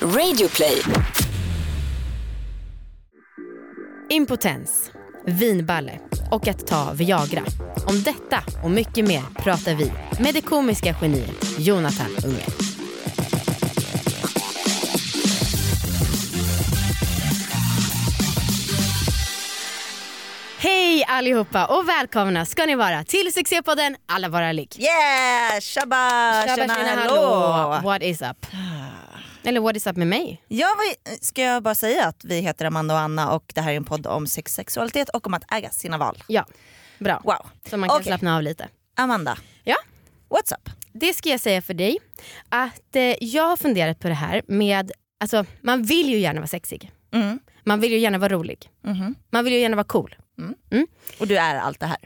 Radioplay. Impotens, vinballe och att ta Viagra. Om detta och mycket mer pratar vi med det komiska geniet Jonathan Unge. Hej allihopa och välkomna ska ni vara till succépodden Alla våra ligg. Yeah! Shabba! Tjena, tjena, hallå! What is up? Eller what is up med mig? Ja, vad- ska jag bara säga att vi heter Amanda och Anna och det här är en podd om sex, sexualitet och om att äga sina val. Ja, bra. Wow. Så man kan Okej. slappna av lite. Amanda, Ja, what's up? det ska jag säga för dig. Att eh, jag har funderat på det här med, alltså man vill ju gärna vara sexig. Mm. Man vill ju gärna vara rolig. Mhm. Man vill ju gärna vara cool. Och du är allt det här?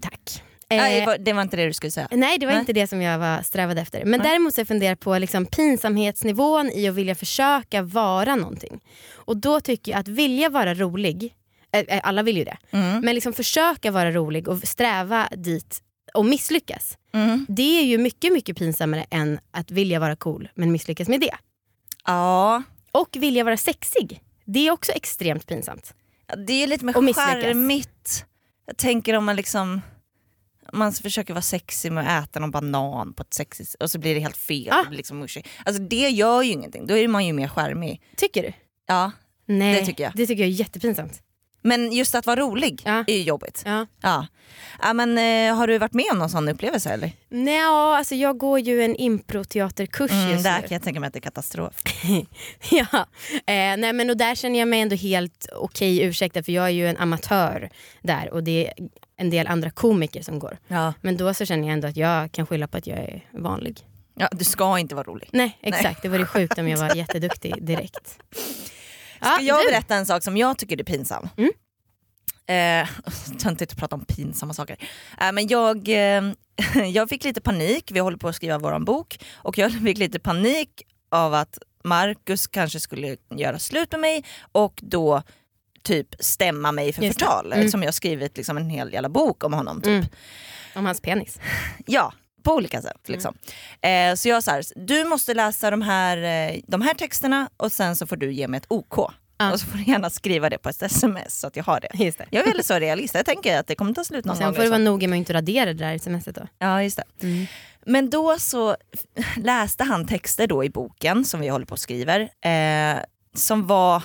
Tack. Nej, Eh, det var inte det du skulle säga. nej det var Nej. inte det som jag var strävade efter. Men däremot så jag funderat på liksom pinsamhetsnivån i att vilja försöka vara någonting. Och då tycker jag att vilja vara rolig, eh, eh, alla vill ju det, Mm. men liksom försöka vara rolig och sträva dit och misslyckas. Mm. Det är ju mycket mycket pinsammare än att vilja vara cool men misslyckas med det. Ja, Och vilja vara sexig, det är också extremt pinsamt. det är lite mer charmigt. Jag tänker om man liksom om man försöker vara sexig med att äta någon banan på ett sexigt och så blir det helt fel. Ah. Det liksom. Alltså det gör ju ingenting, då är man ju mer charmig. Tycker du? Ja. Nej, Det tycker jag. Det tycker jag är jättepinsamt. Men just att vara rolig Ja. är ju jobbigt. Ja. Ja. Ja, men, eh, har du varit med om någon sån upplevelse eller? Nej, alltså jag går ju en improteaterkurs Mm, just där nu. kan jag tänka mig att det är katastrof. ja. eh, nej, men och där känner jag mig ändå helt okej ursäktad för jag är ju en amatör där och det en del andra komiker som går. Ja. Men då så känner jag ändå att jag kan skylla på att jag är vanlig. Ja, du ska inte vara rolig. Nej exakt, det vore sjukt om jag var jätteduktig direkt. Ska jag du. berätta en sak som jag tycker är pinsam? Mm. Eh, töntigt att prata om pinsamma saker. Eh, men jag, eh, jag fick lite panik, vi håller på att skriva vår bok och jag fick lite panik av att Marcus kanske skulle göra slut med mig och då typ stämma mig för Just förtal Mm. eftersom jag har skrivit liksom en hel jävla bok om honom. Typ. Mm. Om hans penis. Ja, på olika sätt. Liksom. Eh, så jag sa du måste läsa de här, eh, de här texterna och sen så får du ge mig ett OK. Ja. Och så får du gärna skriva det på ett sms så att jag har det. Just det. Jag är väldigt så realist, jag tänker att det kommer ta slut någon Och sen gång. får du vara liksom. noga med att inte radera det där smset då. Ja, just det. Men då så läste han texter då i boken som vi håller på och skriver. Eh, som var,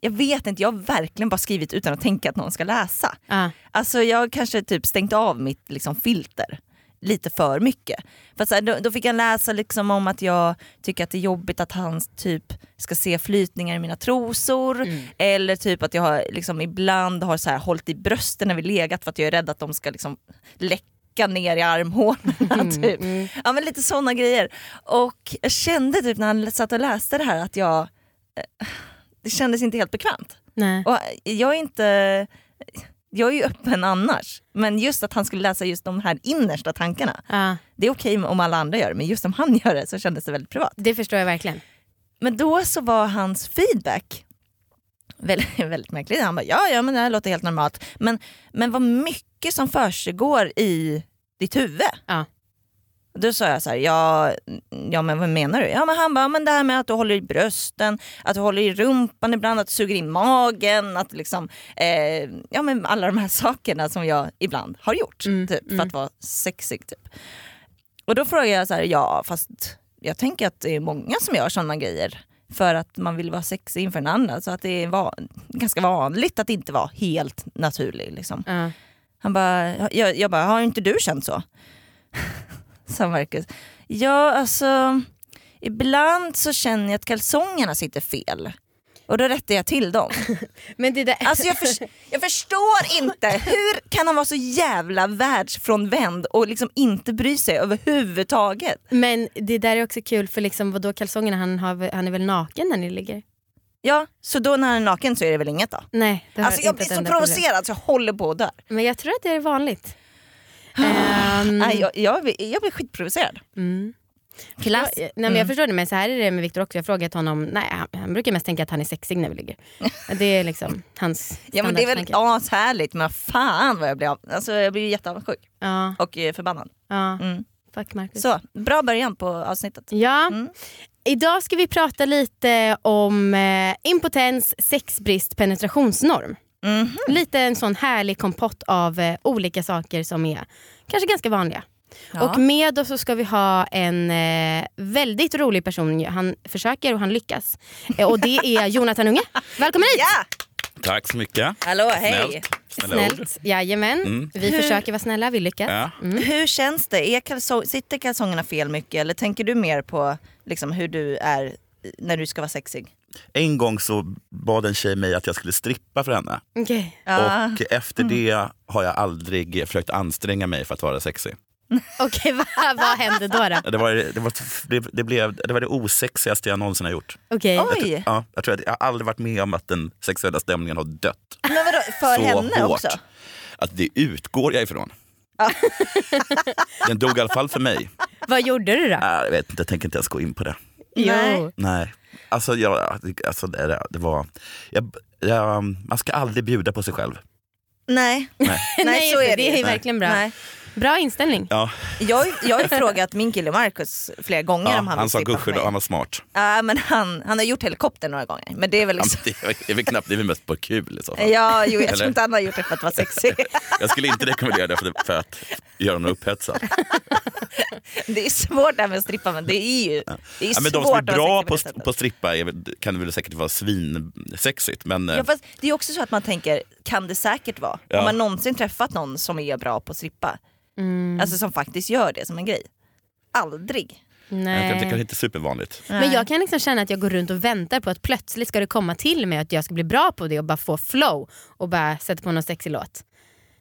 jag vet inte, jag har verkligen bara skrivit utan att tänka att någon ska läsa. Ah. Alltså jag kanske typ stängt av mitt liksom, filter lite för mycket. För så här, då, då fick jag läsa liksom om att jag tycker att det är jobbigt att han typ ska se flytningar i mina trosor. Eller typ att jag har, liksom, ibland har så här, hållit i brösten när vi legat för att jag är rädd att de ska liksom, läcka ner i armhålorna. typ. Ja, men lite sådana grejer. Och jag kände typ när han satt och läste det här att jag, eh, det kändes inte helt bekvämt. Nej. Och jag är inte... Jag är ju öppen annars. Men just att han skulle läsa just de här innersta tankarna. Ah. Det är okej om alla andra gör det, men just om han gör det så kändes det väldigt privat. Det förstår jag verkligen. Men då så var hans feedback väldigt, väldigt märkligt. Han bara, ja ja men det här låter helt normalt. Men, men vad mycket som försiggår i ditt huvud. Ja. Då sa jag så här, ja, ja men vad menar du? Ja men han bara, men det här med att du håller i brösten, att du håller i rumpan ibland, att du suger i magen, att liksom, eh, ja men alla de här sakerna som jag ibland har gjort Mm, typ, för mm. att vara sexig. Typ. Och då frågade jag så här, ja fast jag tänker att det är många som gör sådana grejer för att man vill vara sexig inför en annan. Så att det är va- ganska vanligt att inte vara helt naturlig. Liksom. Ah. Han bara, jag, jag bara, har inte du känt så? Sa Marcus. Ja, alltså ibland så känner jag att kalsongerna sitter fel. Och då rättar jag till dem. Men det där... Alltså jag, förs- jag förstår inte, hur kan han vara så jävla världsfrånvänd och liksom inte bry sig överhuvudtaget? Men det där är också kul för liksom, vadå kalsongerna, han, har, han är väl naken när ni ligger? Ja, så då när han är naken så är det väl inget då? Nej, Alltså jag blir så provocerad så jag håller på att dö. Men jag tror att det är vanligt. Ehm, Nej, jag, jag, blir- jag blir skitprovocerad. mm. Klass, nej, men jag förstår det, men så här är det med Viktor också. Jag har frågat honom, nej, han, han brukar mest tänka att han är sexig när vi ligger. Det är liksom hans Ja men det är väl ashärligt men fan vad jag blir av. Alltså jag blir jätteavundsjuk Ja, och eh, förbannad. ja. Mm. Fuck Marcus. Så, bra början på avsnittet. Ja, Mm. Idag ska vi prata lite om eh, impotens, sexbrist, penetrationsnorm. Mhm. Lite en sån härlig kompott av eh, olika saker som är kanske ganska vanliga. Ja. Och med oss så ska vi ha en eh, väldigt rolig person. Han försöker och han lyckas. Eh, och det är Jonathan Unge. Välkommen hit! Ja! Tack så mycket. Hallå, hej. Snällt. Snälla ord. Snällt. Jajamän. Mm. Vi Hur- försöker vara snälla, vi lyckas. Ja. Hur känns det? Är kalsong, sitter kalsongerna fel mycket eller tänker du mer på liksom, hur du är när du ska vara sexig? En gång så bad en tjej mig att jag skulle strippa för henne. Okej. Ja. Och efter det har jag aldrig försökt anstränga mig för att vara sexig. Okej, vad, vad hände då? då? Det var det, var, det, det, blev, det var det osexigaste jag någonsin har gjort. Okej. Oj, Ja, jag, tror att jag har aldrig varit med om att den sexuella stämningen har dött men vadå, för så henne hårt. också? Att det utgår jag ifrån. Den dog i alla fall för mig. Vad gjorde du då? Äh, jag vet inte, jag tänker inte ens gå in på det. Nej. Jo. Nej, alltså, jag, alltså det, det var... Jag, jag, man ska aldrig bjuda på sig själv. Nej. Nej. Nej, så är det det är ju. verkligen bra. Nej. Bra inställning. Ja, Jag, jag har ju frågat min kille Marcus flera gånger ja, om han han sa gudskelov, han var smart. Ja, men han, han har gjort helikopter några gånger. Men det är väl Ja, liksom... men det är väl knappt, det är väl mest på kul i så fall. Ja, jo, jag Eller? tror inte han har gjort det för att vara sexig. Jag skulle inte rekommendera det för, för att göra någon upphetsad. Det är svårt det här med att strippa men det är ju det är Ja, men svårt de som är att vara bra på, på strippa är, kan det väl säkert vara svinsexigt. Men eh, Ja, fast det är också så att man tänker, kan det säkert vara? Ja. Har man någonsin träffat någon som är bra på att strippa? Mm. Alltså som faktiskt gör det som en grej? Aldrig. jag kan, det kanske Nej. inte är supervanligt. Men jag kan liksom känna att jag går runt och väntar på att plötsligt ska det komma till mig att jag ska bli bra på det och bara få flow och bara sätta på någon sexig låt.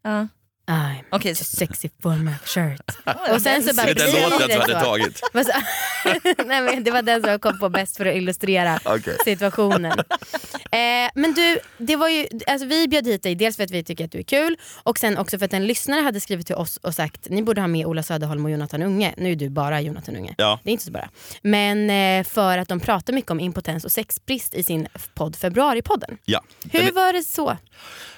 Ja. I'm too så- sexy for my shirt. Och sen så bara Det är den låten det du hade tagit. Nej, men det var den som jag kom på bäst för att illustrera Okej. situationen. Eh, men du, det var ju, alltså vi bjöd hit dig dels för att vi tycker att du är kul och sen också för att en lyssnare hade skrivit till oss och sagt ni borde ha med Ola Söderholm och Jonathan Unge. Nu är du bara Jonathan Unge. Ja. Det är inte så bara. Men eh, för att de pratar mycket om impotens och sexbrist i sin podd Februaripodden. Ja. Hur Den- var det så?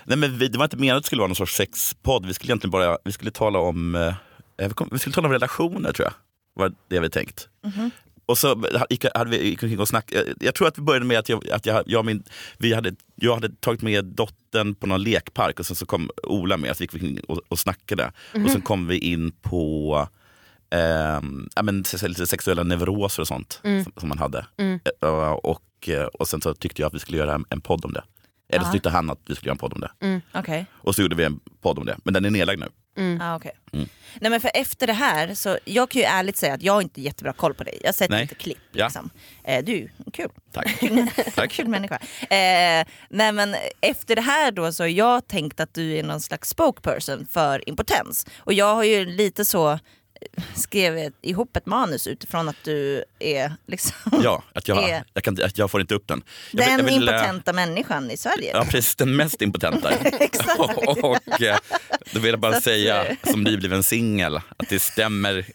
Nej, men vi, det var inte meningen att det skulle vara någon sorts sexpodd. Vi skulle egentligen bara vi skulle tala om eh, vi kom- vi skulle tala om relationer tror jag. var det vi tänkt. Och så gick, hade vi gick omkring och snack, jag tror att vi började med att, jag, att jag, jag, min, vi hade, jag hade tagit med dottern på någon lekpark och sen så kom Ola med, så gick vi omkring och, och snackade. Och sen kom vi in på ehm, ja, men, lite sexuella neuroser och sånt som, som man hade. Eh, och, eh, och sen så tyckte jag att vi skulle göra en, en podd om det. Eller så tyckte han att vi skulle göra en podd om det. Okej. Och så gjorde vi en podd om det. Men den är nedlagd nu. Ah, okej. Mm. Nej men för efter det här, så jag kan ju ärligt säga att jag har inte jättebra koll på dig. Jag har sett Nej. lite klipp. Ja. Liksom. Eh, du, kul. Tack. Tack. Kul människa. Eh, nej men efter det här då så har jag tänkt att du är någon slags spokesperson för impotens. Och jag har ju lite så skrev ett- ihop ett manus utifrån att du är liksom Ja, att jag, Är- jag, kan, att jag får inte upp den. Jag den jag vill, eh, impotenta människan i Sverige. Ja, precis. Den mest impotenta. Exakt. och eh, då vill jag bara säga eh, som nybliven singel att det stämmer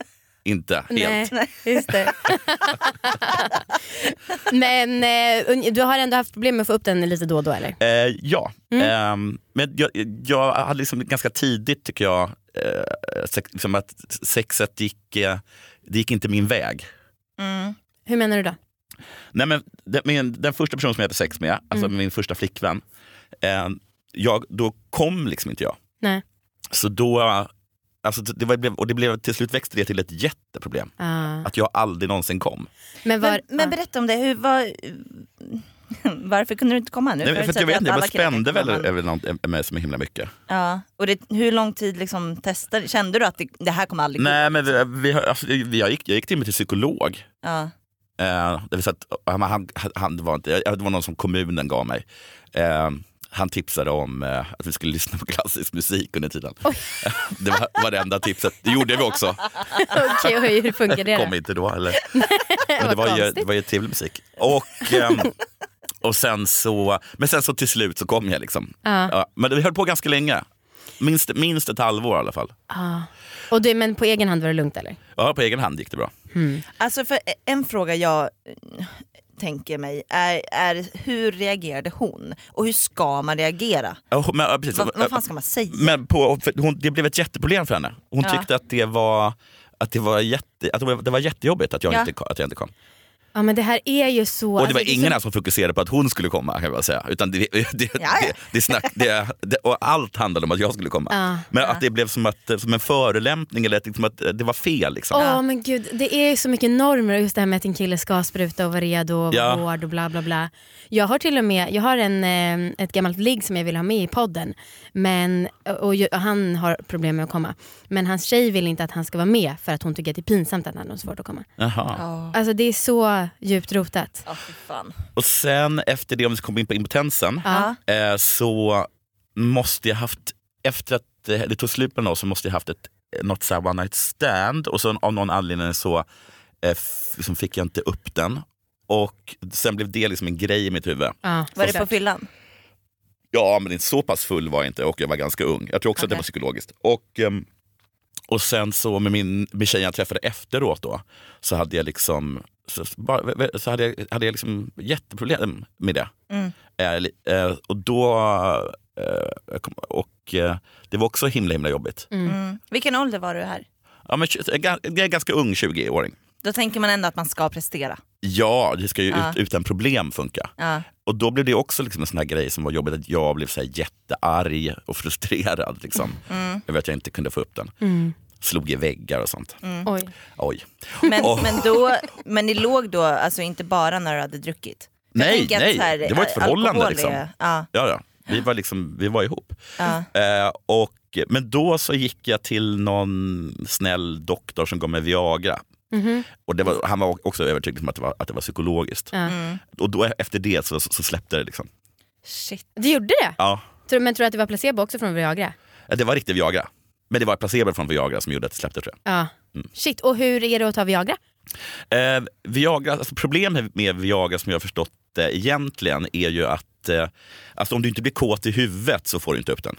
inte helt. Nej, just det. Men eh, du har ändå haft problem med att få upp den lite då och då eller? Eh, ja, Mm. Ehm, men jag, jag hade liksom ganska tidigt tycker jag, eh, liksom att sexet gick, eh, det gick inte min väg. Mm. Hur menar du då? Nej, men den, min, den första personen som jag hade sex med, alltså Mm. min första flickvän, eh, jag, då kom liksom inte jag. Nej. Så då, alltså det var, och det blev, till slut växte det till ett jätteproblem. Ah. Att jag aldrig någonsin kom. Men, var, Men, men ah. berätta om det, hur, var, varför kunde du inte komma nu? Nej, för att jag vet inte, jag spände väl med så himla mycket. Ja, och det, hur lång tid liksom testade Kände du att det, det här kommer aldrig? Nej men vi, vi, alltså, vi, jag, gick, jag gick till och med till psykolog. Ja. Eh, det vill säga att, han, han, han, det, var inte, det var någon som kommunen gav mig. Eh, han tipsade om eh, att vi skulle lyssna på klassisk musik under tiden. det var varenda tipset. Det gjorde vi också. Okej, och hur funkar det Kom då? inte då. Eller? Men det var ju, det var ju trevlig musik. Och, ehm, och sen så, men sen så till slut så kom jag liksom. Ja. Ja, men vi höll på ganska länge. Minst, minst ett halvår i alla fall. Ah. Och du, men på egen hand var det lugnt eller? Ja, på egen hand gick det bra. Alltså för en fråga jag eh, tänker mig är, är hur reagerade hon? Och hur ska man reagera? Ja, Men, ja, precis. Vad, vad fan ska man säga? Men på, hon, det blev ett jätteproblem för henne. Hon Ja. tyckte att det var, att det var, jätte, att det var, det jättejobbigt att jag, Ja. inte, att jag inte kom. Ja men det här är ju så... Och det var alltså, ingen så- här som fokuserade på att hon skulle komma kan jag bara säga. Utan det, det, det, ja. det, det, snack, det, det, och allt handlade om att jag skulle komma. Ja, Men ja. att det blev som, att, som en förolämpning eller liksom att det var fel. Liksom. Åh men gud, det är ju så mycket normer just det här med att en kille ska spruta och vara redo och Ja. vara hård och bla bla bla. Jag har till och med, jag har en, eh, ett gammalt ligg som jag vill ha med i podden. Men, och, och han har problem med att komma. Men hans tjej vill inte att han ska vara med för att hon tycker att det är pinsamt att han har svårt att komma. Jaha. Ja, Alltså det är så djupt rotat. oh, fy fan. Och sen efter det, om vi ska komma in på impotensen, Ja. eh, så måste jag haft, efter att det tog slut med oss så måste jag haft ett, något så här one night stand och så av någon anledning så eh, f- liksom fick jag inte upp den. Och sen blev det liksom en grej i mitt huvud. Ja, Var det på fyllan? Ja, men inte så pass full var jag inte och jag var ganska ung. Jag tror också att det Okej. var psykologiskt. Och, ehm, och sen så med min med tjejen jag träffade efteråt då, så hade jag liksom så, bara, så hade jag, hade jag liksom jätteproblem med det. Mm. Eh, eh, och då, eh, och eh, det var också himla himla jobbigt. Mm. Vilken ålder var du här? Ja, men, jag är ganska ung 20-åring. Då tänker man ändå att man ska prestera. Ja, det ska ju Ja. ut, utan problem funka. Ja. Och då blev det också liksom en sån här grej som var jobbigt, att jag blev så här jättearg och frustrerad. Liksom, Mm. över att jag inte kunde få upp den. Mm. Slog i väggar och sånt. Oj. Oj. Men, Åh. men, då, men ni låg då alltså inte bara när du hade druckit? Jag Nej, nej. här, det var ett förhållande. Liksom. är- Ja, Ja, ja. Vi, var liksom, vi var ihop. ja. Eh, och, men då så gick jag till någon snäll doktor som gav mig Viagra. Mhm. Och det var, han var också övertygad om att det var, att det var psykologiskt. Ja. Mm. Och då efter det så, så släppte det. Liksom. Shit. Du gjorde det? Ja, Men tror du att det var placebo också från Viagra? det var riktig Viagra. Men det var placebo från Viagra som gjorde att det släppte tror jag. Ja. Shit, och hur är det att ta Viagra? Eh, Viagra, alltså problemet med Viagra som jag har förstått det egentligen är ju att eh, alltså om du inte blir kåt i huvudet så får du inte upp den.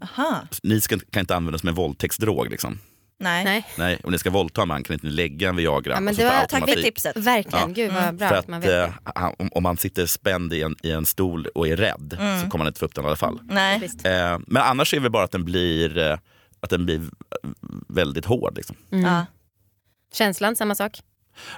Aha. Ni ska, kan inte använda som en våldtäktsdrog. Liksom. Nej. Nej. Nej, om ni ska våldta en man kan inte ni lägga en Viagra. Ja, men det var- Tack för tipset. Verkligen, Ja. gud vad bra För att man vet eh, om, om man sitter spänd i en, i en stol och är rädd så kommer man inte få upp den i alla fall. Nej. Eh, men annars är det bara att den blir, eh, att den blir väldigt hård. Liksom. Mm. Ja. Känslan, samma sak?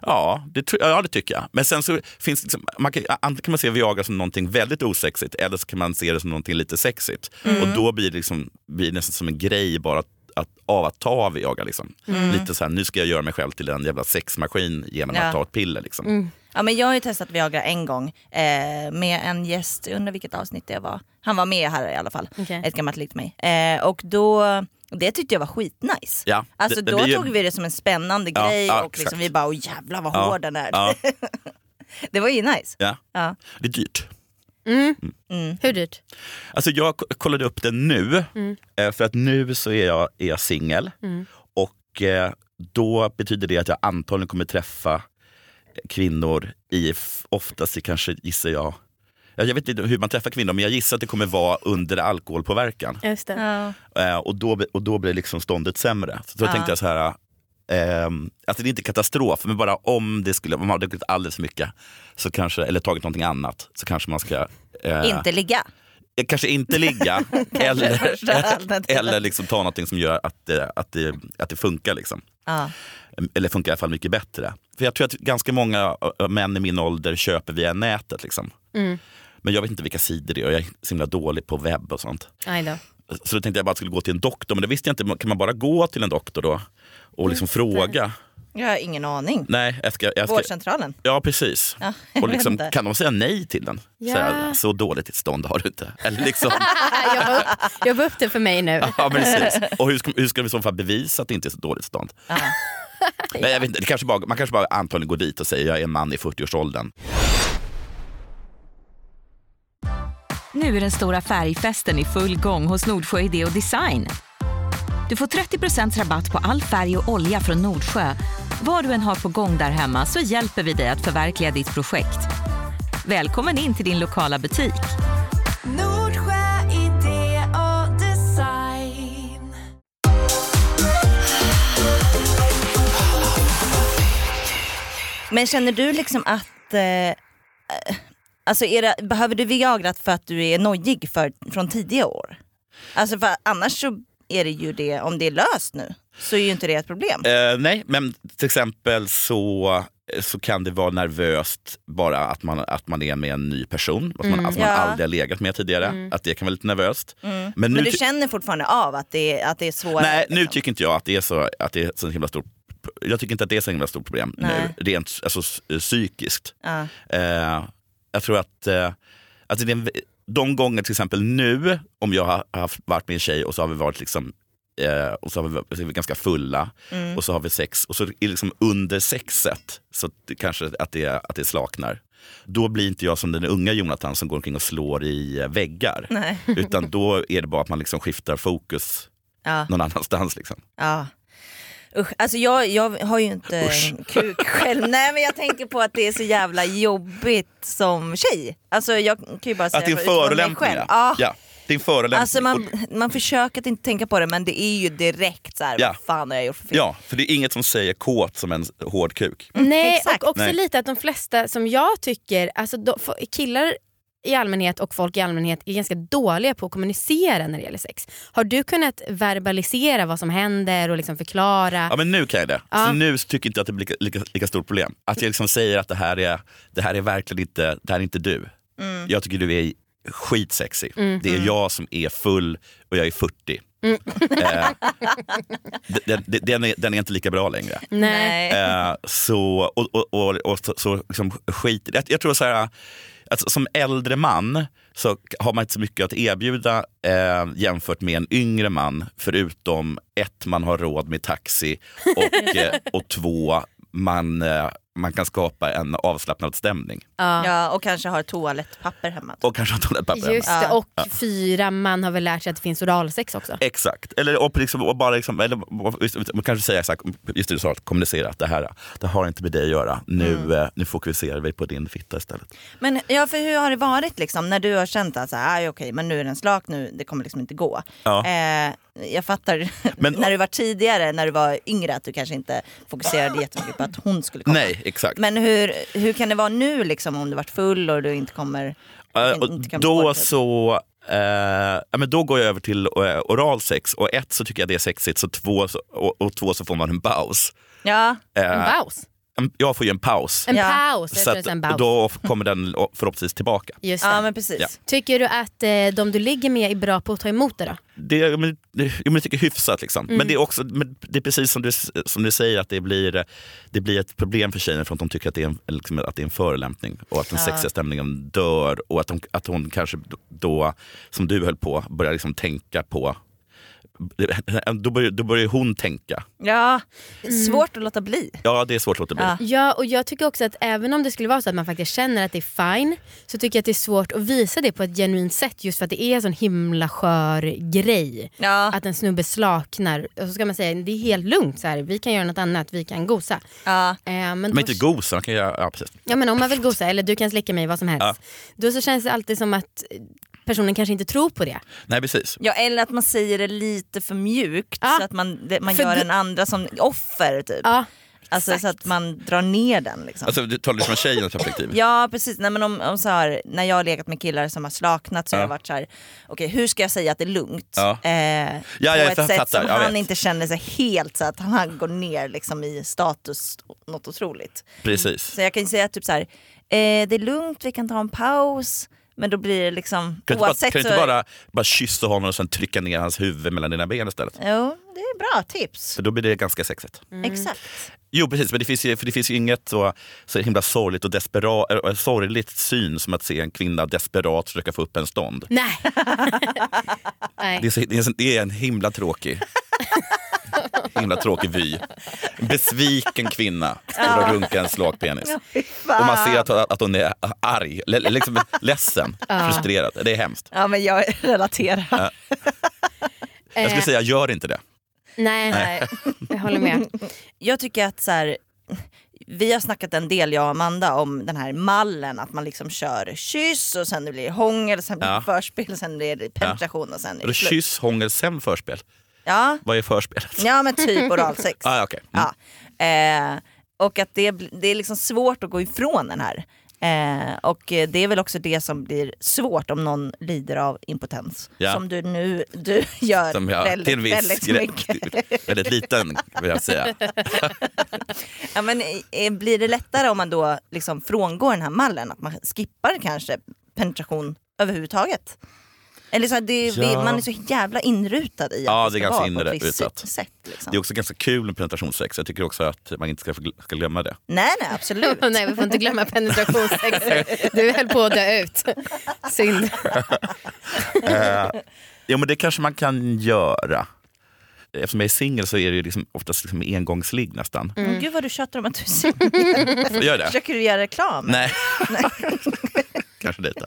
Ja, det, ja, det tycker jag. Men sen så finns liksom, man kan, antingen kan man se Viagra som någonting väldigt osexigt eller så kan man se det som någonting lite sexigt. Och då blir det, liksom, blir det nästan som en grej bara att, att, av att ta Viagra. Liksom. Lite så här, nu ska jag göra mig själv till en jävla sexmaskin genom Ja. att ta ett piller. Liksom. Mm. Ja, men jag har ju testat Viagra en gång eh, med en gäst, jag undrar vilket avsnitt det var. Han var med här i alla fall, Okej. ett gammalt likt mig. Eh, och då, det tyckte jag var skitnice. Ja, Alltså det- det då ju- tog vi det som en spännande Ja, grej ja, och liksom vi bara, åh jävlar vad Ja, hård den är. Ja, Det var ju nice. ja. Ja. Det är dyrt. Mm. Mm. Hur dyrt? Alltså jag kollade upp det nu, Mm. eh, för att nu så är jag, är jag singel. Mm. Och eh, då betyder det att jag antagligen kommer träffa kvinnor i, oftast i kanske gissar jag, Ja, jag vet inte hur man träffar kvinnor men jag gissar att det kommer vara under alkoholpåverkan. Just det. Ja. Eh, och, då, och då blir liksom ståndet sämre. Så då Ja. tänkte jag så här, ehm, alltså det är inte katastrof, men bara om det skulle, om man hade druckit alldeles för mycket, så kanske, eller tagit någonting annat, så kanske man ska eh, Inte ligga. Eh, Kanske inte ligga eller, eller liksom ta någonting som gör att det, att det, att det funkar. Liksom. Ja. Eller funkar i alla fall mycket bättre. För Jag tror att ganska många män i min ålder köper via nätet. Liksom. Mm. Men jag vet inte vilka sidor det är och jag är så himla dålig på webb och sånt. Så då tänkte jag bara att jag skulle gå till en doktor, men det visste jag inte. Kan man bara gå till en doktor då och liksom fråga? Jag har ingen aning. Nej, jag ska, jag ska, Vårdcentralen. ja precis. Ja, Och liksom, kan de säga nej till den? Ja. Så, här, så dåligt tillstånd har du inte. Eller liksom, jag var upp, upp det för mig nu. Ja, precis. Och hur ska, hur ska vi i så fall bevisa att det inte är så dåligt stånd? Ja. Men jag vet inte, det kanske bara, man kanske bara antagligen går dit och säger jag är en man i 40-årsåldern. Nu är den stora färgfesten i full gång hos Nordsjö Idé och Design. Du får 30% rabatt på all färg och olja från Nordsjö. Vad du än har på gång där hemma så hjälper vi dig att förverkliga ditt projekt. Välkommen in till din lokala butik. Nordsjö idé och design. Men känner du liksom att... Eh, eh, alltså är det, behöver du Viagra för att du är nojig för, från tidiga år? Alltså för annars så är det ju det, om det är löst nu, så är ju inte det ett problem. Eh, nej, men till exempel så så kan det vara nervöst bara att man, att man är med en ny person, att man, Mm. att man Ja. aldrig har legat med tidigare. Att det kan vara lite nervöst. Men, Men nu, du ty- känner fortfarande av att det, är- att det är svårare? nej, nu liksom? tycker inte jag att det är så, att det är så himla stort jag tycker inte att det är så himla stort problem Nej. nu, rent alltså, psykiskt. Ja. Eh, jag tror att, eh, att det är en, de gånger till exempel nu, om jag har haft, varit med en tjej och så har vi varit liksom Eh, och så har vi, så är vi ganska fulla och så har vi sex och så är liksom under sexet så kanske att det, att det slaknar. Då blir inte jag som den unga Jonathan som går omkring och slår i eh, väggar. Nej. Utan då är det bara att man liksom skiftar fokus Ja. någon annanstans. Liksom. Ja. Usch, alltså jag, jag har ju inte en kuk själv. Nej men jag tänker på att det är så jävla jobbigt som tjej. Alltså jag kan ju bara säga Att det är en förolämpning. Ja. Ja. Ja, det är en förolämpning. Alltså man, man försöker att inte tänka på det men det är ju direkt så här, Ja. vad fan har jag gjort för fel? Ja, för det är inget som säger kåt som en hård kuk. Nej, Exakt. och också Nej. lite att de flesta som jag tycker, alltså f- killar i allmänhet och folk i allmänhet är ganska dåliga på att kommunicera när det gäller sex. Har du kunnat verbalisera vad som händer och liksom förklara? Ja men nu kan jag det. Ja. Så nu tycker jag inte att det blir lika, lika, lika stort problem. Att jag liksom säger att det här är, det här är verkligen inte, det här är inte du. Jag tycker du är skitsexig. Det är jag som är full och jag är 40. Eh, den, den, den, är, den är inte lika bra längre. Nej. Eh, så, och, och, och, och så, så liksom skit jag, jag tror så här, att som äldre man så har man inte så mycket att erbjuda eh, jämfört med en yngre man. Förutom ett, man har råd med taxi och, eh, och två, man, eh, man kan skapa en avslappnad stämning. Ja. Ja, och kanske har toalettpapper hemma. Och kanske ha toalettpapper hemma. Just det, och fyra man har väl lärt sig att det finns oralsex också. Exakt. Eller och liksom, och bara liksom, eller, man kanske säga här, just det du sa, att kommunicera att det här det har inte med dig att göra. Nu, eh, nu fokuserar vi på din fitta istället. Men ja, för hur har det varit liksom, när du har känt att så här, aj, okej, men nu är den slak, nu, det kommer liksom inte gå. Ja. Eh, jag fattar Men- när du var tidigare, när du var yngre, att du kanske inte fokuserade jättemycket på att hon skulle komma. Nej, exakt. Men hur, hur kan det vara nu liksom, om du varit full och du inte kommer... Eh, inte kan då typ? så ja, men då går jag över till eh, oralsex och ett så tycker jag det är sexigt så två, så, och, och två så får man en paus. Ja, Eh, En paus. En- jag får ju en paus. En Ja. paus, jag så tror är en att, paus. då kommer den förhoppningsvis tillbaka. Just det. ja men precis. Ja. Tycker du att eh, de du ligger med är bra på att ta emot det då? Det, jo, men jag tycker hyfsat. Liksom. Mm. Men det är också men det är precis som du, som du säger att det blir, det blir ett problem för tjejen för att de tycker att det är en, liksom, att det är en förolämpning och att den sexiga stämningen dör och att, de, att hon kanske då, som du höll på, börjar liksom tänka på då börjar, då börjar hon tänka. Ja, Mm. svårt att låta bli. Ja, det är svårt att låta bli. Ja. Ja, och jag tycker också att även om det skulle vara så att man faktiskt känner att det är fine så tycker jag att det är svårt att visa det på ett genuint sätt just för att det är en sån himla skör grej. Ja. Att en snubbe slaknar och så ska man säga det är helt lugnt, så här, vi kan göra något annat, vi kan gosa. Ja. Eh, men Men då- inte gosa, man kan göra, ja, precis. Ja men om man vill gosa eller du kan slicka mig, vad som helst. Ja. Då så känns det alltid som att personen kanske inte tror på det. Nej, precis. Ja, eller att man säger det lite för mjukt Ja. så att man, det, man För gör den andra som offer. Typ. Ja, alltså, exakt. så att man drar ner den. Liksom. Alltså, du talar från tjejens perspektiv. Ja precis, Nej, men om, om så här, när jag har legat med killar som har slaknat så har Ja. jag varit så här, okej hur ska jag säga att det är lugnt? Ja. Eh, Ja, på jag ett sätt fattar, som jag han vet. inte känner sig helt så att han går ner liksom, i status något otroligt. Precis. Så jag kan ju säga typ så här, eh, det är lugnt, vi kan ta en paus. Men då blir det liksom, Kan du inte, bara, oavsett kan du så... inte bara, bara kyssa honom och sen trycka ner hans huvud mellan dina ben istället? Jo, det är bra tips. För då blir det ganska sexigt. Exakt. Jo precis, men det finns ju, för det finns ju inget så, så himla sorgligt och desperat, äh, sorgligt syn som att se en kvinna desperat försöka få upp en stånd. Nej. Nej. Det är, så, det är, så- det är en himla tråkig himla tråkig vy. En besviken kvinna står och runkar en slak penis. Och man ser att, att hon är arg, liksom ledsen, frustrerad. Det är hemskt. Ja men jag relaterar. Jag skulle Eh, säga, gör inte det. Nej, nej. jag håller med. Jag tycker att så här, vi har snackat en del jag och Amanda om den här mallen att man liksom kör kyss och sen det blir hångel, sen blir det Ja. förspel, sen blir det penetration och sen är det kyss, hångel, sen förspel. Ja, Vad är förspelet? ja men typ oralsex. Ah, okay. mm. Ja. Eh, och att det, det är liksom svårt att gå ifrån den här. Eh, och det är väl också det som blir svårt om någon lider av impotens. Ja. Som du nu du gör Som jag, väldigt, till viss väldigt mycket. väldigt liten vill jag säga. Ja, men, eh, blir det lättare om man då liksom frångår den här mallen? Att man skippar kanske penetration överhuvudtaget? Eller så här, det, vi, Ja. man är så jävla inrutad i att Ja, det det är ska ganska vara på ett visst inrutat. sätt. Liksom. Det är också ganska kul med penetrationssex. Jag tycker också att man inte ska, ska glömma det. Nej, nej absolut. Nej vi får inte glömma penetrationssex. Du höll på att dö ut. Synd. Eh, jo men det kanske man kan göra. Eftersom jag är singel så är det ju liksom oftast liksom engångsligg nästan. Men Gud vad du tjatar om att du är singel. Försöker du göra reklam? Nej. kanske lite.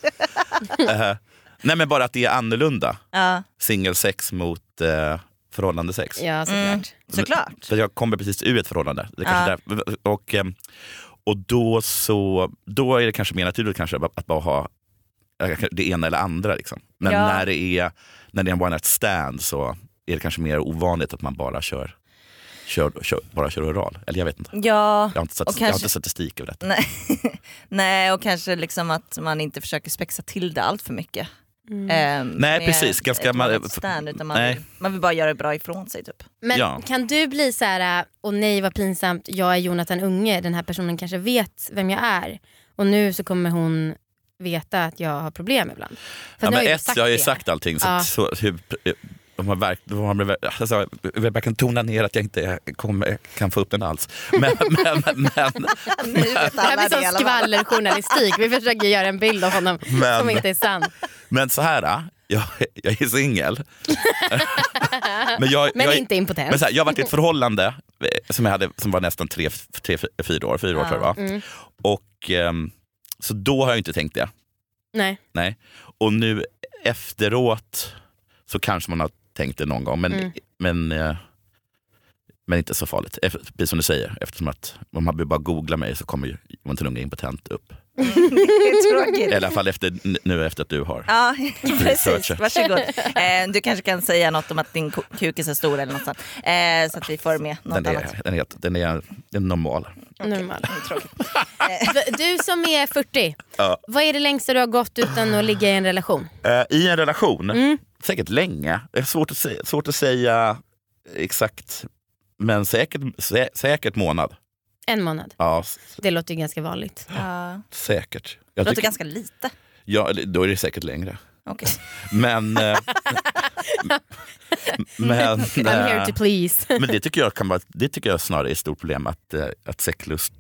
Eh, nej men bara att det är annorlunda. Ja, Singelsex mot uh, förhållandesex. Ja såklart. Mm. såklart. För jag kommer precis ur ett förhållande. Det kanske där, och, ehm, och då, så, då är det kanske mer naturligt kanske att bara ha eh, det ena eller andra. Liksom. Men Ja. när, det är, när det är en one night stand så är det kanske mer ovanligt att man bara kör, kör, kör, bara kör oral. Eller jag vet inte. Ja, Jag har inte, stat- Och jag har kanske- inte statistik över detta. nej. nej och kanske liksom att man inte försöker spexa till det allt för mycket. Mm. Ehm, Nej, precis. Ganska- man- stand, utan man, nej. vill, man vill bara göra bra ifrån sig typ. Men Ja. kan du bli så här, och nej vad pinsamt, jag är Jonathan Unge, den här personen kanske vet vem jag är. Och nu så kommer hon veta att jag har problem ibland. För Ja, men har ett, jag har ju sagt allting. Så, Ja. så, hur, de har verk, de har, alltså, jag kan tona ner att jag inte kommer, kan få upp den alls. Men, men, men, Nu vet Det här blir som skvallerjournalistik, vi försöker göra en bild av honom Men- som inte är sann. Men så här, äh, jag, jag är singel. men jag, Men jag, inte impotent. men så här, jag har varit i ett förhållande eh, som, jag hade, som var nästan tre, tre, fyra år, fyra år tror jag. Mm. Och, ehm, så då har jag inte tänkt det. Nej. Nej. Och nu efteråt så kanske man har tänkt det någon gång. Men, Mm. men, eh, men inte så farligt. Precis som du säger, eftersom att om man bara googlar mig så kommer ju Jonathan Unge impotent upp. Det är tråkigt. I alla fall efter, nu efter att du har. Ja, precis. Varsågod. Eh, du kanske kan säga något om att din kuk är så stor eller något sånt. Eh, så att vi får med något Den annat. är, den, är, den, är, den är normal. Normal. Det är tråkigt. Du som är 40, Ja. vad är det längsta du har gått utan att ligga i en relation? Eh, I en relation, Mm. säkert länge. Det är svårt att säga, svårt att säga exakt. Men säkert, sä, säkert månad. En månad. Ja, Det låter ju ganska vanligt. Ja. säkert. Det Jag låter tycker, ganska lite. ja, då är det säkert längre. Okej. Men, eh, men, I'm here eh, to please. men det tycker jag, kan vara, det tycker jag snarare är ett stort problem. Att, eh, att, sexlust,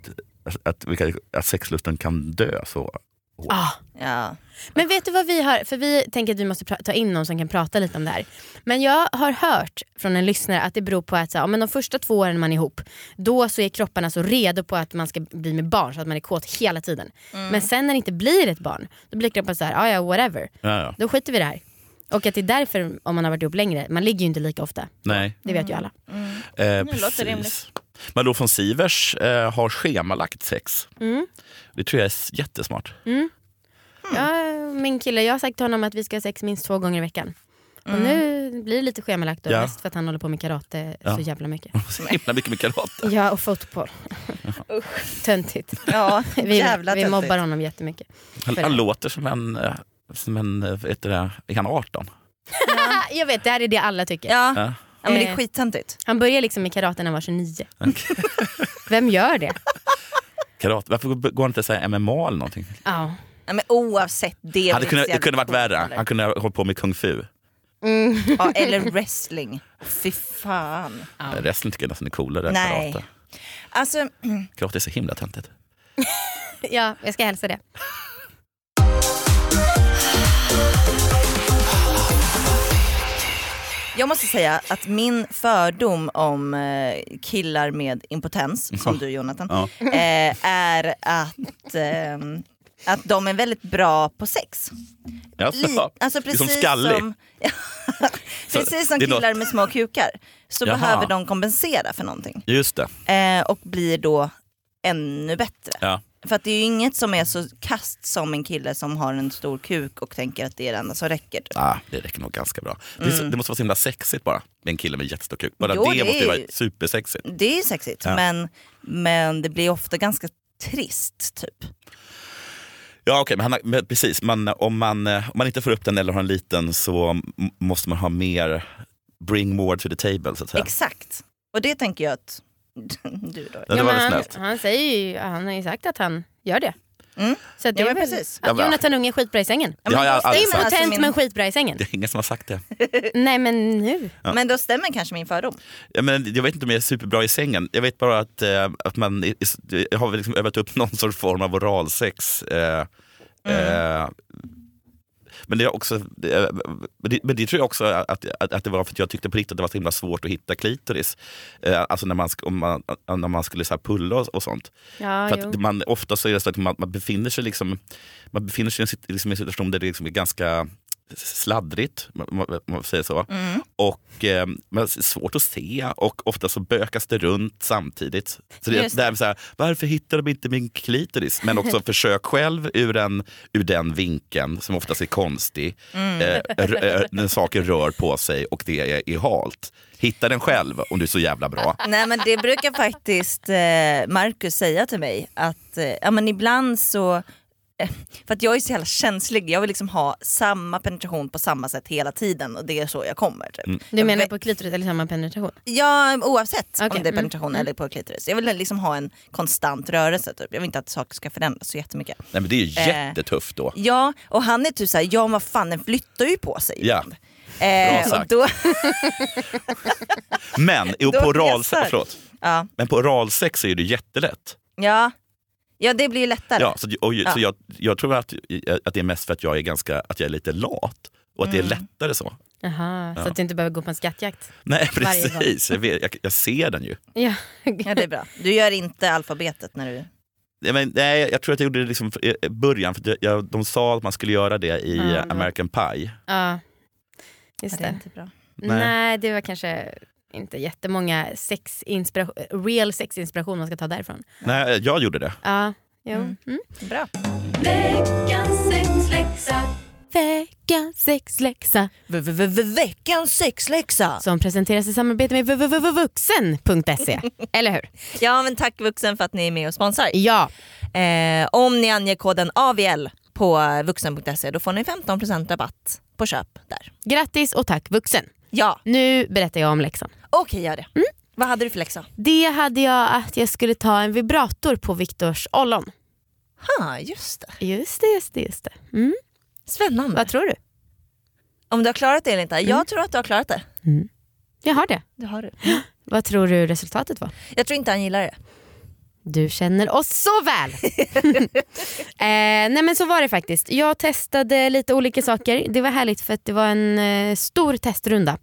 att, att sexlusten kan dö så. Ah. Ja. Men vet du vad vi har, för vi tänker att vi måste ta in någon som kan prata lite om det här. Men jag har hört från en lyssnare att det beror på att så, här, men de första två åren man är ihop, då så är kropparna så redo på att man ska bli med barn så att man är kåt hela tiden. Men sen när det inte blir ett barn, då blir kroppen så här, ja ja whatever, Ja, ja. då skiter vi i det här. Och att det är därför, om man har varit ihop längre, man ligger ju inte lika ofta. Nej. Det vet ju alla. Eh, låter rimligt. Malou von Sivers eh, har schemalagt sex. Mm. Det tror jag är jättesmart. Ja, min kille, jag har sagt till honom att vi ska ha sex minst två gånger i veckan. Och nu blir det lite schemalagt och Ja. mest för att han håller på med karate Ja. så jävla mycket. Så himla mycket med karate. Ja, och fotboll. Töntigt. Ja, Vi, jävla vi töntigt. mobbar honom jättemycket. Han, han låter som en, eh, som en eh, vet du det, är han 18? Ah, jag vet, det här är det alla tycker. Ja. Ja. Ja, men det är Eh. skittöntigt. Han började liksom med karate när han var 29. Vem gör det? Karate. Varför går han inte säga MMA eller någonting? Ja. Ja, men oavsett det. Det hade kunnat, så det kunde varit värre. Han kunde ha hållit på med kung fu. Mm. Ja, eller wrestling. Fy fan. Ja. Wrestling tycker jag nästan är coolare än karate. Alltså, Karate är så himla töntigt. ja, jag ska hälsa det. Jag måste säga att min fördom om eh, killar med impotens, som du Jonathan, Ja. eh, är att, ehm, att de är väldigt bra på sex. Li- alltså det är som precis skallig. som, precis som något- killar med små kukar så Jaha. behöver de kompensera för någonting. Just det. Eh, och blir då ännu bättre. Ja. För att det är ju inget som är så kast som en kille som har en stor kuk och tänker att det är det enda som räcker. typ. Ah, det räcker nog ganska bra. Det, är så, det måste vara så himla sexigt bara med en kille med jättestor kuk. Bara Jo, det, det måste ju vara supersexigt. Det är sexigt Ja. men, men det blir ofta ganska trist typ. Ja okej, men, han har, men precis. Man, om, man, eh, om man inte får upp den eller har en liten så måste man ha mer, bring more to the table så att säga. Exakt. Och det tänker jag att du då. Ja, det var han, snällt. han, säger ju, han har ju sagt att han gör det. Mm. Så det Ja, är väl precis. Ja, att men- Jonathan Unge är skitbra i sängen. Ja, men sagt. alltså Impotent min- men skitbra i sängen. Det är ingen som har sagt det. Nej men nu. Ja. Men då stämmer kanske min fördom. Ja, men jag vet inte om jag är superbra i sängen. Jag vet bara att, eh, att man i- har liksom övat upp någon sorts form av oralsex. Eh, eh, men det, är också, men det, men det tror jag också att, att, att det var för att jag tyckte på riktigt att det var så himla svårt att hitta klitoris. Eh, alltså när man, om man, när man skulle så pulla och, och sånt. Ja, För man, ofta så är det så att man, man befinner sig liksom, man befinner sig i en, liksom en situation där det liksom är ganska sladdrigt, man, man säger så. Mm. Och eh, men svårt att se och ofta så bökas det runt samtidigt. Så det, det är så här, varför hittar de inte min klitoris? Men också försök själv ur, en, ur den vinkeln som oftast är konstig. Mm. Eh, eh, när saker rör på sig och det är, är halt. Hitta den själv om du är så jävla bra. Nej men det brukar faktiskt eh, Marcus säga till mig att eh, ja, men ibland så för att jag är så jävla känslig, jag vill liksom ha samma penetration på samma sätt hela tiden och det är så jag kommer. Typ. Du menar på klitoris eller samma penetration? Ja oavsett Okej, om det är mm, penetration eller på klitoris. Jag vill liksom ha en konstant rörelse typ. Jag vill inte att saker ska förändras så jättemycket. Nej, men det är ju Eh. jättetufft då. Ja och han är typ såhär, ja vad fan den flyttar ju på sig Ja. Eh, och sagt. då, Men, Då på oral, ja, men på oralsex är det ju-jättelätt. ja, ja det blir ju lättare. Ja, så, och, Ja. så jag, jag tror att, att det är mest för att jag är, ganska, att jag är lite lat. Och att det är Mm. lättare så. Jaha, så Ja. att du inte behöver gå på en skattjakt? Nej precis, jag, vet, jag, jag ser den ju. Ja. Ja det är bra. Du gör inte alfabetet när du... Ja, men, nej, jag tror att jag gjorde det liksom i början, för jag, de sa att man skulle göra det i var- American Pie. ja. Just det är det. inte bra. Nej. Nej. det var kanske inte jättemånga sexinspiration, real sexinspiration man ska ta därifrån. Nej, jag gjorde det. Ja, jo. Mm. Mm. Bra. Veckans sexläxa. Veckans sexläxa Veckans sexläxa. som presenteras i samarbete med www.vuxen.se. Eller hur? Ja men tack Vuxen för att ni är med och sponsrar. Ja, Eh, om ni anger koden AVL på vuxen.se då får ni 15% rabatt på köp där. grattis och tack Vuxen. Ja, Nu berättar jag om läxan. Okej gör det. Vad hade du för läxa? Det hade jag att jag skulle ta en vibrator på Viktors ollon. Ha, just det. Just det, just det. Just det. Mm. Spännande. Vad tror du? Om du har klarat det eller inte? Jag tror att du har klarat det. Jag har det. Det har du. Vad tror du resultatet var? Jag tror inte han gillar det. Du känner oss så väl! eh, nej men så var det faktiskt. Jag testade lite olika saker. Det var härligt för att det var en eh, stor testrunda.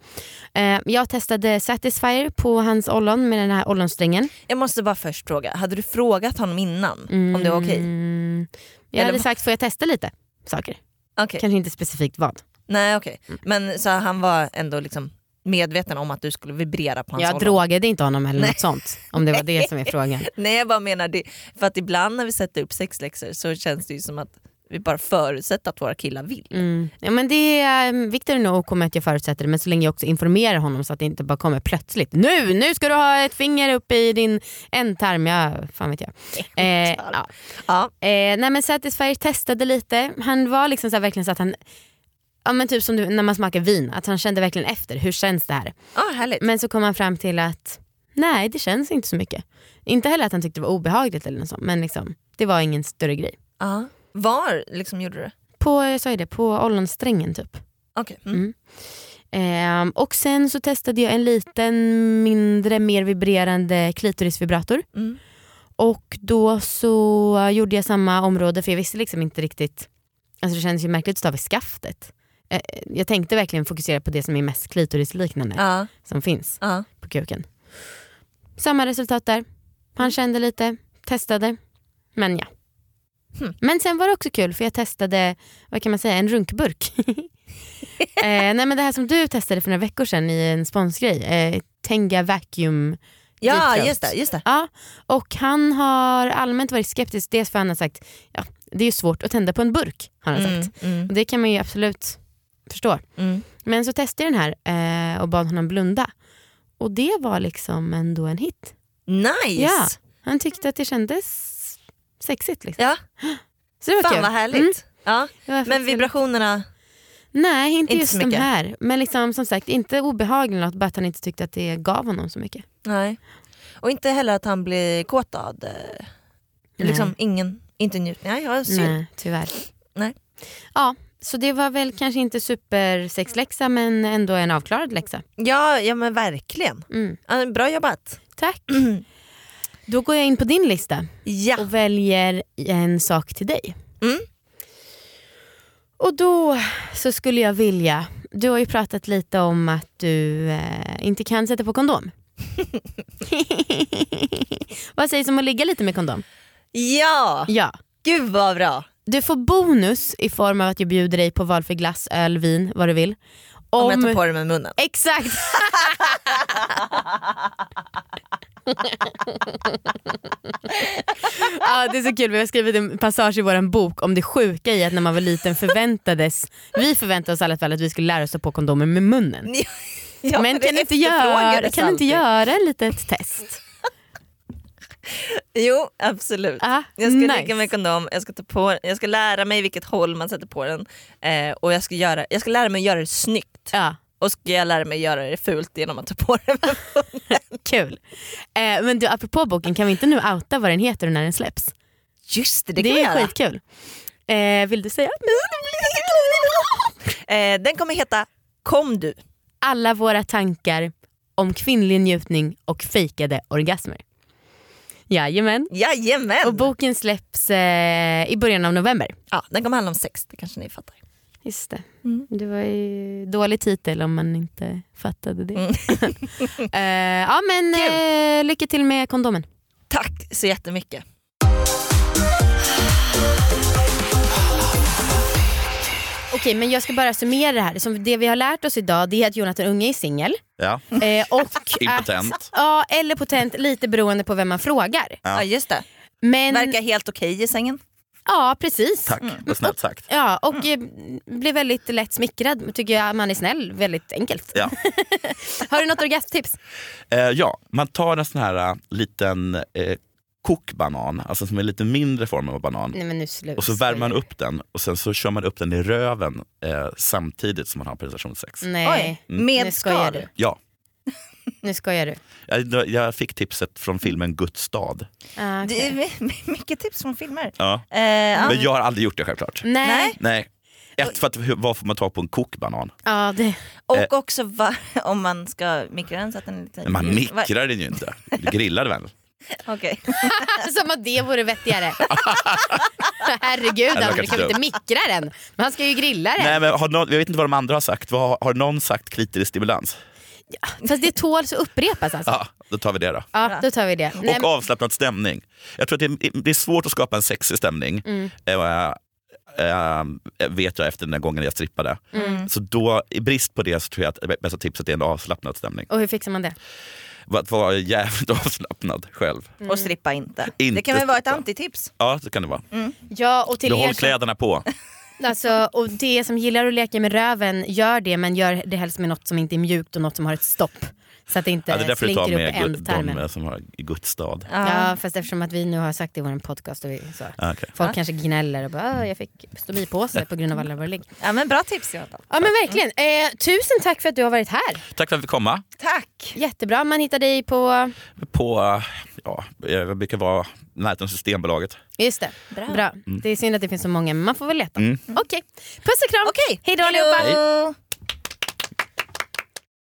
Eh, jag testade Satisfyer på hans ollon med den här ollonsträngen. Jag måste bara först fråga, hade du frågat honom innan om det var okej? Mm, jag Eller hade sagt får jag testa lite saker. Okej. Kanske inte specifikt vad. Nej okej. Men så han var ändå liksom medveten om att du skulle vibrera på hans Jag ollon? drogade inte honom eller något sånt. Om det var det som är frågan. Nej jag bara menar det, för att ibland när vi sätter upp sexläxor så känns det ju som att vi bara förutsätter att våra killar vill. Mm. Ja, men det är um, Viktor nog OK med att jag förutsätter det men så länge jag också informerar honom så att det inte bara kommer plötsligt. Nu, nu ska du ha ett finger upp i din ändtarm. Ja, fan vet jag. Eh, ja. Ja. eh, nej men Satisfyer testade lite. Han var liksom så verkligen så att han Ja men typ som du, när man smakar vin, att han kände verkligen efter. Hur känns det här? Ja härligt. Men så kom han fram till att nej det känns inte så mycket. Inte heller att han tyckte det var obehagligt eller något sånt men liksom, det var ingen större grej. Ja. Var liksom gjorde du det? På, jag sa ju det, på ollonsträngen typ. Okej. Mm. Mm. Ehm, och sen så testade jag en liten mindre mer vibrerande klitorisvibrator. Mm. Och då så gjorde jag samma område för jag visste liksom inte riktigt, alltså det kändes ju märkligt att stava i skaftet. Eh, Jag tänkte verkligen fokusera på det som är mest klitorisliknande Ja. som finns Ja. på kuken. Samma resultat där. Han kände lite, testade, men ja. Hmm. Men sen var det också kul för jag testade, vad kan man säga, en runkburk. eh, nej men det här som du testade för några veckor sedan i en sponsgrej, eh, Tenga Vacuum Ja just det. Just det. Ja, och han har allmänt varit skeptisk. Dels för han har sagt ja, det är svårt att tända på en burk. Har han Mm, sagt. mm, Och det kan man ju absolut förstå. mm. Men så testade jag den här eh, och bad honom blunda. Och det var liksom ändå en hit. Nice! Ja. Han tyckte att det kändes sexigt. Liksom. Ja. Så det var Fan kul. vad härligt. Mm, Ja. Men vibrationerna, Nej, inte, Inte just så de här. Men liksom, som sagt, inte obehagligt något, bara att han inte tyckte att det gav honom så mycket. nej. Och inte heller att han blir kåtad. Liksom ingen, inte njutning. Nej, ja, synd. Nej, tyvärr. Nej. Ja, så det var väl kanske inte supersexläxa men ändå en avklarad läxa. Ja, ja men verkligen. Mm. Bra jobbat. Tack. Då går jag in på din lista Ja. och väljer en sak till dig. Mm. Och då så skulle jag vilja, du har ju pratat lite om att du eh, inte kan sätta på kondom. Vad sägs om att ligga lite med kondom? ja, Ja. gud vad bra. Du får bonus i form av att jag bjuder dig på valfri glass, öl, vin, vad du vill. Om, jag tar på det med munnen. Exakt! ja, det är så kul, vi har skrivit en passage i vår bok om det sjuka i att när man var liten förväntades, vi förväntade oss i alla fall att vi skulle lära oss att på kondomer med munnen. Ja, Men kan du inte, kan göra ett litet test? Jo absolut. Ah, Jag ska nice. ligga med kondom, jag ska, ta på, jag ska lära mig vilket håll man sätter på den eh, och jag ska, göra, jag ska lära mig att göra det snyggt. Ja, Och ska jag lära mig att göra det fult genom att ta på det med kul. Eh, men du, apropå boken, kan vi inte nu outa vad den heter och när den släpps? Just det, det Det, kan vi är göra. skitkul. Eh, vill du säga? Eh, den kommer heta Kom du. alla våra tankar om kvinnlig njutning och fejkade orgasmer. Jajamän. Jajamän! Och boken släpps eh, i början av november. ja, den kommer handla om sex, det kanske ni fattar. Just det. Mm. Det var ju dålig titel om man inte fattade det. Mm. eh, ja men eh, lycka till med kondomen. Tack så jättemycket. Okej men jag ska bara summera det här. Som det vi har lärt oss idag det är att Jonathan Unge är singel. Ja. Eh, och Impotent. Att, ja eller potent lite beroende på vem man frågar. Ja. just det. Men, Verkar helt okej i sängen. ja precis. Tack, vad snällt sagt. Ja, och eh, blir väldigt lätt smickrad. Tycker jag man är snäll, väldigt enkelt. Ja. Har du något orgasmtips? Eh, ja, man tar en sån här äh, liten eh, kokbanan, alltså som är lite mindre form av banan. Nej men nu sluta. Och så värmer man upp den och sen så kör man upp den i röven eh, samtidigt som man har penetrationssex. Nej, Oj, med skal. du. Ja, Nu skojar du. jag, jag fick tipset från filmen Guds stad. Ah, my- mycket tips från filmer. Ja. Eh, ja. Men jag har aldrig gjort det självklart. Nej. Nej. Ett, för att, vad får man ta på en kokbanan? Ja, det. Och Eh. också va, om man ska mikra den så att den är lite... Men Man mikrar den ju inte. Du grillar den väl? Okej. Som att det vore vettigare. Herregud det var Anders, du kanske kan inte mikra den? Men han ska ju grilla den. Nej, men har någon, jag vet inte vad de andra har sagt. Vad, har- har någon sagt klitorisstimulans? Fast det tåls att upprepas alltså. Ja, då tar vi det då. Ja, då tar vi det. Nej, Och avslappnad stämning. Jag tror att det, det är svårt att skapa en sexig stämning. Mm. Eh, eh, vet jag efter den här gången jag strippade. Mm. Så då, i brist på det så tror jag att det bästa tipset är en avslappnad stämning. Och hur fixar man det? Att vara jävligt avslappnad själv. Och strippa inte. Inte Det kan väl vara ett antitips? Ja, så kan det vara. Ja, och till Då er håll som, kläderna på. alltså, och det som gillar att leka med röven, gör det men gör det helst med något som inte är mjukt och något som har ett stopp. Så att det inte Ja, det är därför du tar slinker upp med ändtarmen. de som har i Guds stad. Ja, fast eftersom att vi nu har sagt det i vår podcast och vi, så. Ah, okej. folk kanske gnäller och bara "Ah, jag fick stomipåse på grund av alla våra ligg. Ja men bra tips Jonathan. Ja men verkligen. Eh, tusen tack för att du har varit här. Tack för att vi fick komma. Tack! Jättebra. Man hittar dig på... På, ja, jag brukar vara närheten Systembolaget. Just det. Bra. Det är synd att det finns så många men man får väl leta. Mm. Okej. Puss och kram. Okej, Hej då allihopa.